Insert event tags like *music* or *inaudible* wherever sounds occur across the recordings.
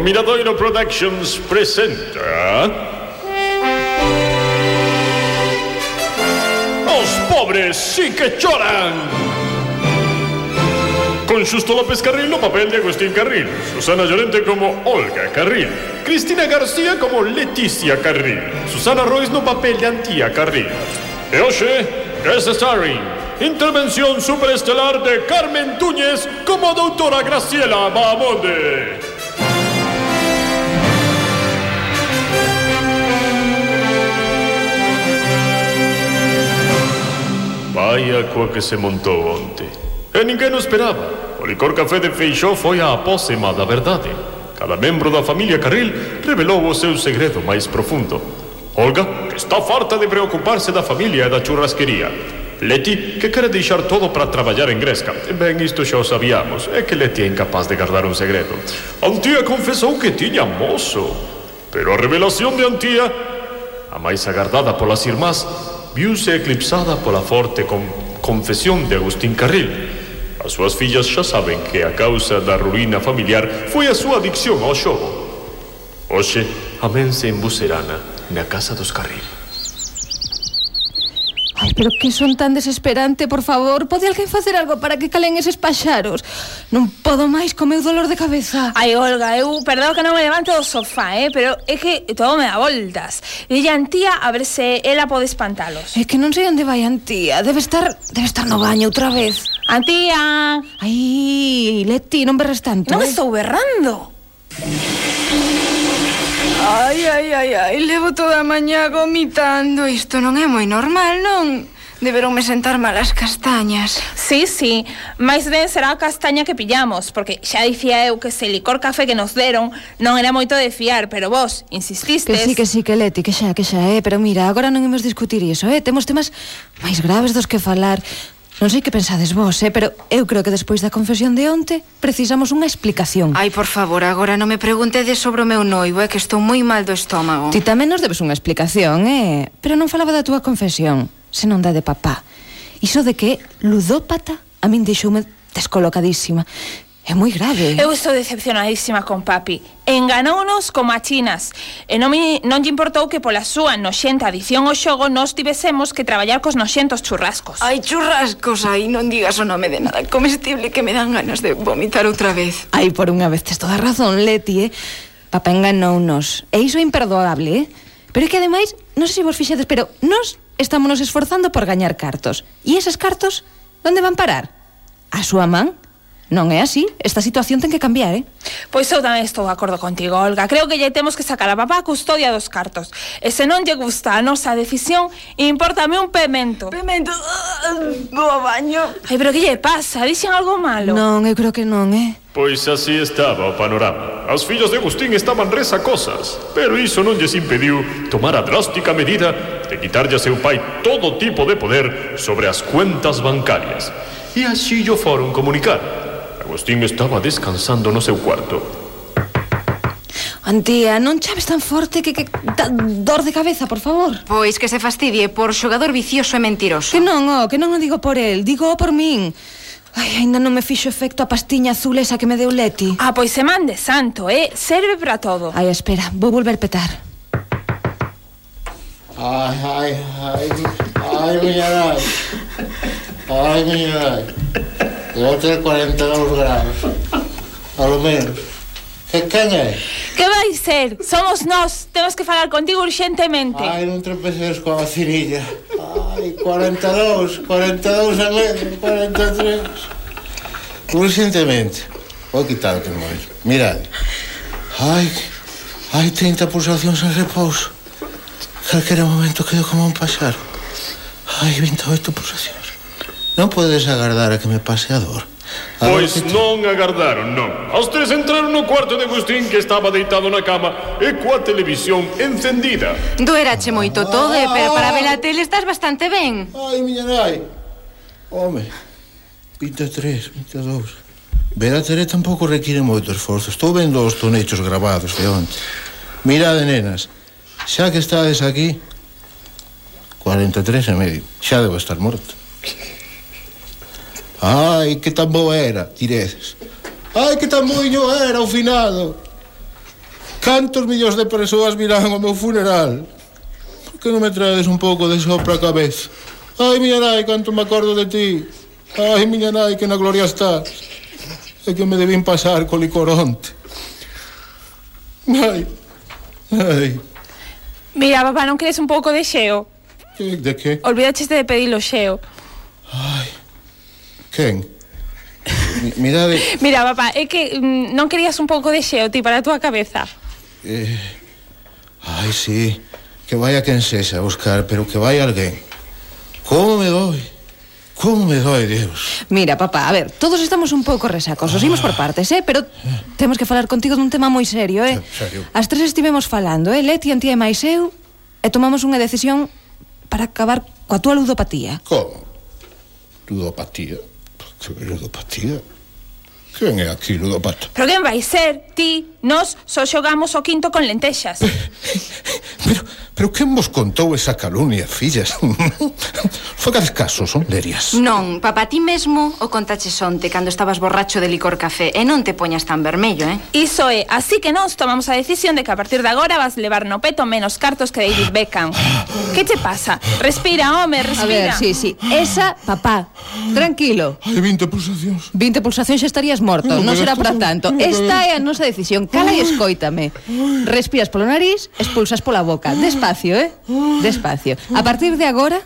Miradoiro Productions presenta... Os pobres sí que choran! Con Xusto López Carril no papel de Agustín Carril, Susana Llorente como Olga Carril, Cristina García como Leticia Carril, Susana Royce no papel de Antía Carril. E hoxe, guest starring, intervención superestelar de Carmen Túñez como doutora Graciela Bahamonde. Vaya coa que se montou onte. E ninguén o esperaba. O licor café de Feixó foi a apósema da verdade. Cada membro da familia Carril revelou o seu segredo máis profundo. Olga, que está farta de preocuparse da familia e da churrasquería. Leti, que quere deixar todo para traballar en Gresca. Ben, isto xa o sabíamos. É que Leti é incapaz de guardar un segredo. Antía confesou que tiña mozo. Pero a revelación de Antía, a máis agardada polas irmás, viuse eclipsada pola forte con confesión de Agustín Carril. As súas fillas xa saben que a causa da ruína familiar foi a súa adicción ao xogo. Oxe, amense en Buserana, na casa dos Carril. Ai, pero que son tan desesperante, por favor. Pode alguén facer algo para que calen eses paxaros? Non podo máis co meu dolor de cabeza. Ai, Olga, eu perdón que non me levanto do sofá, eh Pero é que todo me dá voltas. Dille a Antía a ver se ela pode espantalos. É que non sei onde vai Antía. Debe estar, debe estar no baño outra vez. Antía! Ai, Leti, non berres tanto Non eh? estou berrando. Ai, ai, ai, ai, levo toda a mañá vomitando. Isto non é moi normal, non? Deberonme sentar mal as castañas. Sí, sí, máis ben será a castaña que pillamos, porque xa dicía eu que ese licor café que nos deron non era moito de fiar, pero vos insististes... Que sí, que sí, que Leti, que xa, que xa, eh, pero mira, agora non imos discutir iso, eh, temos temas máis graves dos que falar. Non sei que pensades vos, eh, pero eu creo que despois da confesión de onte precisamos unha explicación. Ai, por favor, agora non me preguntedes sobre o meu noivo, é eh, que estou moi mal do estómago. Ti tamén nos debes unha explicación, eh? Pero non falaba da túa confesión, senón da de papá. Iso de que ludópata a min deixoume descolocadísima. É moi grave. Eu estou decepcionadísima con papi. Enganounos como a chinas. Eh, e non, me, non lle importou que pola súa noxenta adición ao xogo nos tivesemos que traballar cos noxentos churrascos. Ai, churrascos, aí non digas o nome de nada comestible que me dan ganas de vomitar outra vez. Ai, por unha vez tes toda razón, Leti, eh? Papá enganounos. E iso é imperdoable, eh? Pero é que ademais, non sei se vos fixedes, pero nos estámonos esforzando por gañar cartos. E esas cartos, onde van parar? A súa man? Non é así, esta situación ten que cambiar, eh? Pois eu tamén estou de acordo contigo, Olga. Creo que lle temos que sacar a papá a custodia dos cartos. E se non lle gusta a nosa decisión, impórtame un pemento. Pemento, ah, vou ao baño. Ai, pero que lle pasa? Dixen algo malo? Non, eu creo que non, eh? Pois así estaba o panorama. As fillas de Agustín estaban res cosas, pero iso non lles impediu tomar a drástica medida de quitarlle a seu pai todo tipo de poder sobre as cuentas bancarias. E así yo foron comunicar Agustín estaba descansando no seu cuarto. Antía, non chaves tan forte que, que da, dor de cabeza, por favor. Pois que se fastidie por xogador vicioso e mentiroso. Que non, oh, que non o digo por el, digo por min. Ai, ainda non me fixo efecto a pastiña azul esa que me deu Leti. Ah, pois se mande, santo, eh, serve para todo. Ai, espera, vou volver petar. Ai, ai, ai, ai, miña nai. Ai, miña nai e outra 42 graus. A lo menos. Que quen é? Que vai ser? Somos nós, temos que falar contigo urgentemente. Ai, non tropeces coa vacinilla. Ai, 42, 42 a menos, 43. Urgentemente. Vou quitar o máis. Mirad. Ai, Ai, 30 pulsacións en repouso. Calquera momento quedo como un paxaro. Ai, 28 pulsacións. Non podes agardar a que me pase a dor. A pois te... non agardaron, non. Os tres entraron no cuarto de Agustín que estaba deitado na cama e coa televisión encendida. Doerache moito todo, eh, ah, pero para ah. ver a tele estás bastante ben. Ai, miña nai. Home, 23, 22. Ver a tele tampouco require moito esforzo. Estou vendo os tonechos grabados de onte. Mirade, nenas, xa que estades aquí, 43 e medio. Xa debo estar morto. Ai, que tan bo era, diredes. Ai, que tan boiño era o finado. Cantos millóns de persoas virán ao meu funeral. Por que non me traedes un pouco de sopra a cabeza? Ai, miña nai, canto me acordo de ti. Ai, miña nai, que na gloria estás. É que me debín pasar co licoronte. Ai, ai. Mira, papá, non queres un pouco de xeo? De que? Olvidaches de pedir o xeo. Ai. Quen? Mirade... *laughs* Mira, papá, é que mm, non querías un pouco de xeo ti para a túa cabeza. Eh... Ai, sí, que vai a quen sexa a buscar, pero que vai alguén. Como me doi? Como me doi, Dios? Mira, papá, a ver, todos estamos un pouco resacos. Os imos por ah. partes, eh? Pero temos que falar contigo dun tema moi serio, eh? Serio. As tres estivemos falando, eh? Leti, Antía e máis eu, e tomamos unha decisión para acabar coa túa ludopatía. Como? Ludopatía? Que Ludopatía? Quen é aquí, ludopata? Pero quen vai ser? Ti, nós, só xogamos o quinto con lentexas. *laughs* Pero, Pero quen vos contou esa calumnia, fillas? *laughs* Fagades caso, son lerias. Non, papá, ti mesmo o contaches onte cando estabas borracho de licor café e non te poñas tan vermello, eh? Iso é, así que nós tomamos a decisión de que a partir de agora vas levar no peto menos cartos que David Beckham. que che pasa? Respira, home, respira. A ver, sí, sí. Esa, papá, tranquilo. Hai 20 pulsacións. 20 pulsacións xa estarías morto, non, non será para tanto. Esta é a nosa decisión. Cala e escoítame. Respiras polo nariz, expulsas pola boca. Despacio Despacio, eh? Despacio. A partir de agora,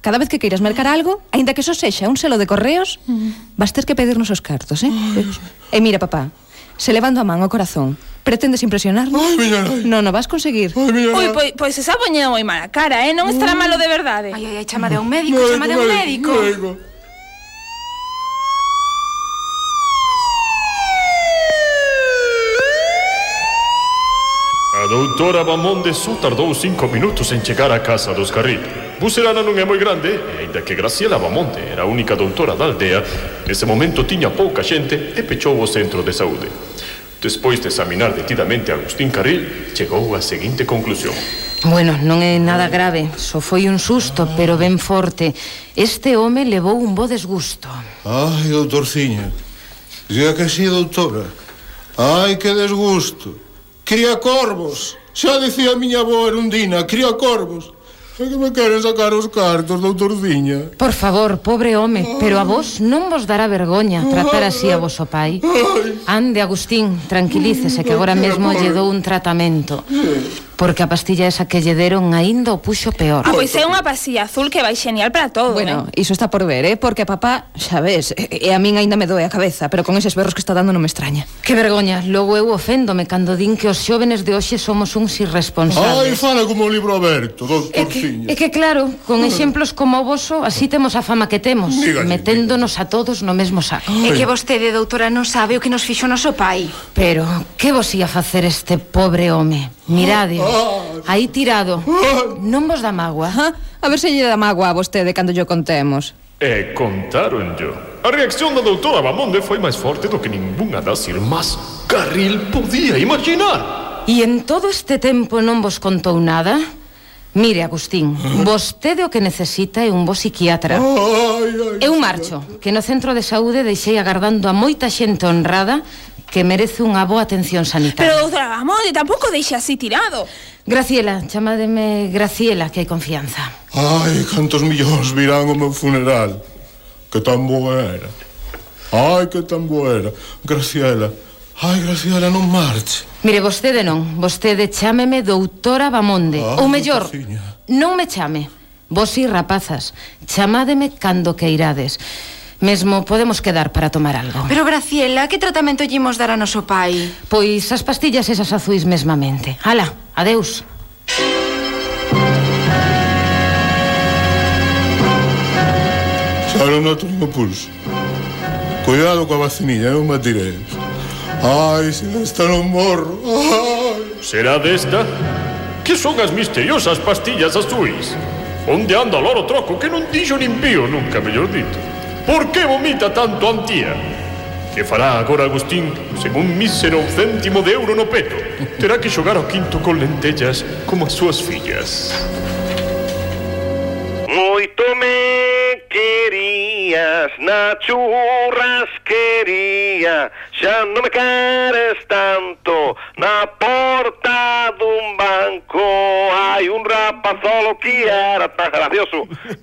cada vez que queiras mercar algo, aínda que só sexa un selo de correos, vas ter que pedirnos os cartos, eh? E mira, papá, se levando a man ao corazón, pretendes impresionarnos? Ai, miña nai. Non vas conseguir. Ai, miña nai. Ui, pois, pois esa poñeu moi mala cara, eh? Non estará mm. malo de verdade. Ai, ai, ai, chama de un médico, chama de un médico. médico. doutora Mamón só tardou cinco minutos en chegar á casa dos Carrillo. Bucerana non é moi grande, e aínda que Graciela Bamonte era a única doutora da aldea, nese momento tiña pouca xente e pechou o centro de saúde. Despois de examinar detidamente a Agustín Carril, chegou á seguinte conclusión. Bueno, non é nada grave, só foi un susto, pero ben forte. Este home levou un bo desgusto. Ai, doutorciña, diga que sí, doutora. Ai, que desgusto. Cría corvos. Xa dicía a miña boa Erundina, cría corvos. É que me queren sacar os cartos, doutordiña. Por favor, pobre home, Ay. pero a vos non vos dará vergoña tratar así a vosso pai. Ay. Ande, Agustín, tranquilícese que agora mesmo lle dou un tratamento. Sí porque a pastilla esa que lle deron aínda o puxo peor. Ah, pois é unha pastilla azul que vai xenial para todo. Bueno, eh? iso está por ver, eh? porque papá, xa ves, e a min aínda me doe a cabeza, pero con eses berros que está dando non me extraña. Que vergoña, logo eu oféndome cando din que os xóvenes de hoxe somos uns irresponsables. Ai, fala como un libro aberto, doutorciño. É, que, é que claro, con exemplos como o voso, así temos a fama que temos, Dígase, meténdonos a todos no mesmo saco. É que vostede, doutora, non sabe o que nos fixo noso pai. Pero, que vos ia facer este pobre home? Mirade, ah, ah. aí tirado. Ah. Non vos dá mágoa? Ah, a ver se lle dá mágoa a vostede cando yo contemos. E contáronllo. A reacción da doutora Bamonde foi máis forte do que ningunha das irmás Carril podía imaginar. E en todo este tempo non vos contou nada? Mire, Agustín, vostede o que necesita é un bo psiquiatra. Ai, ai, Eu marcho, que no centro de saúde deixei agardando a moita xente honrada que merece unha boa atención sanitaria. Pero, doutora Gamonde, tampouco deixe así tirado. Graciela, chamademe Graciela, que hai confianza. Ai, cantos millóns virán ao meu funeral. Que tan boa era. Ai, que tan boa era. Graciela, Ai, Graciela, non marche. Mire, vostede non. Vostede chámeme doutora Bamonde. Ah, Ou mellor, non me chame. Vos si rapazas, chamádeme cando queirades. Mesmo podemos quedar para tomar algo. Pero Graciela, que tratamento llimos dar a noso pai? Pois as pastillas esas azuis mesmamente. Ala, adeus. Xa non noto o pulso. Cuidado coa vacinilla, non me tireis. Ai, se desta non morro. Ai. Será desta? Que son as misteriosas pastillas azuis? Onde anda o loro troco que non dixo nin pío nunca, mellor dito. Por que vomita tanto Antía? Que fará agora Agustín sen un mísero céntimo de euro no peto? Terá que xogar ao quinto con lentellas como as súas fillas. Moito me querías na churrasquería Xa non me queres tanto Na porta dun banco Hai un rapazolo que era tan gracioso